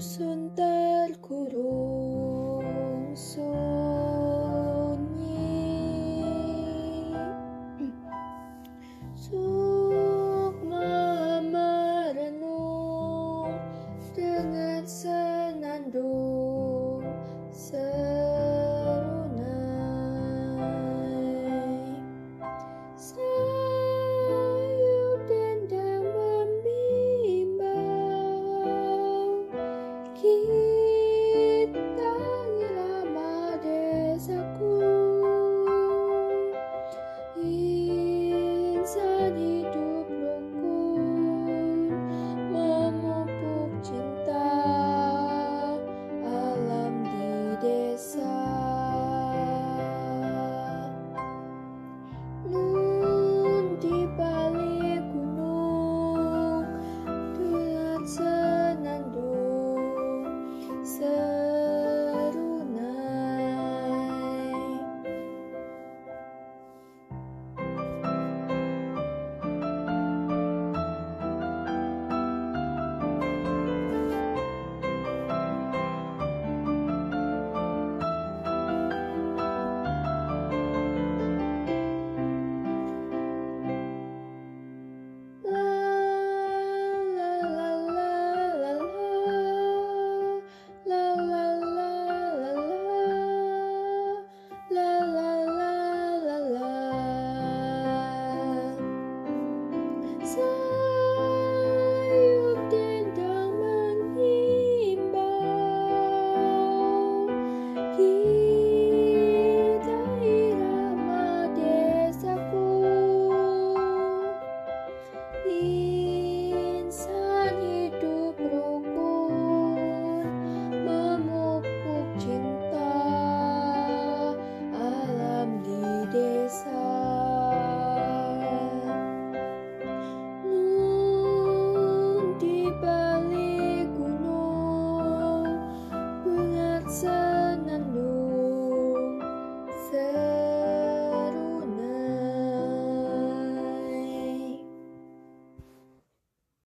susundan.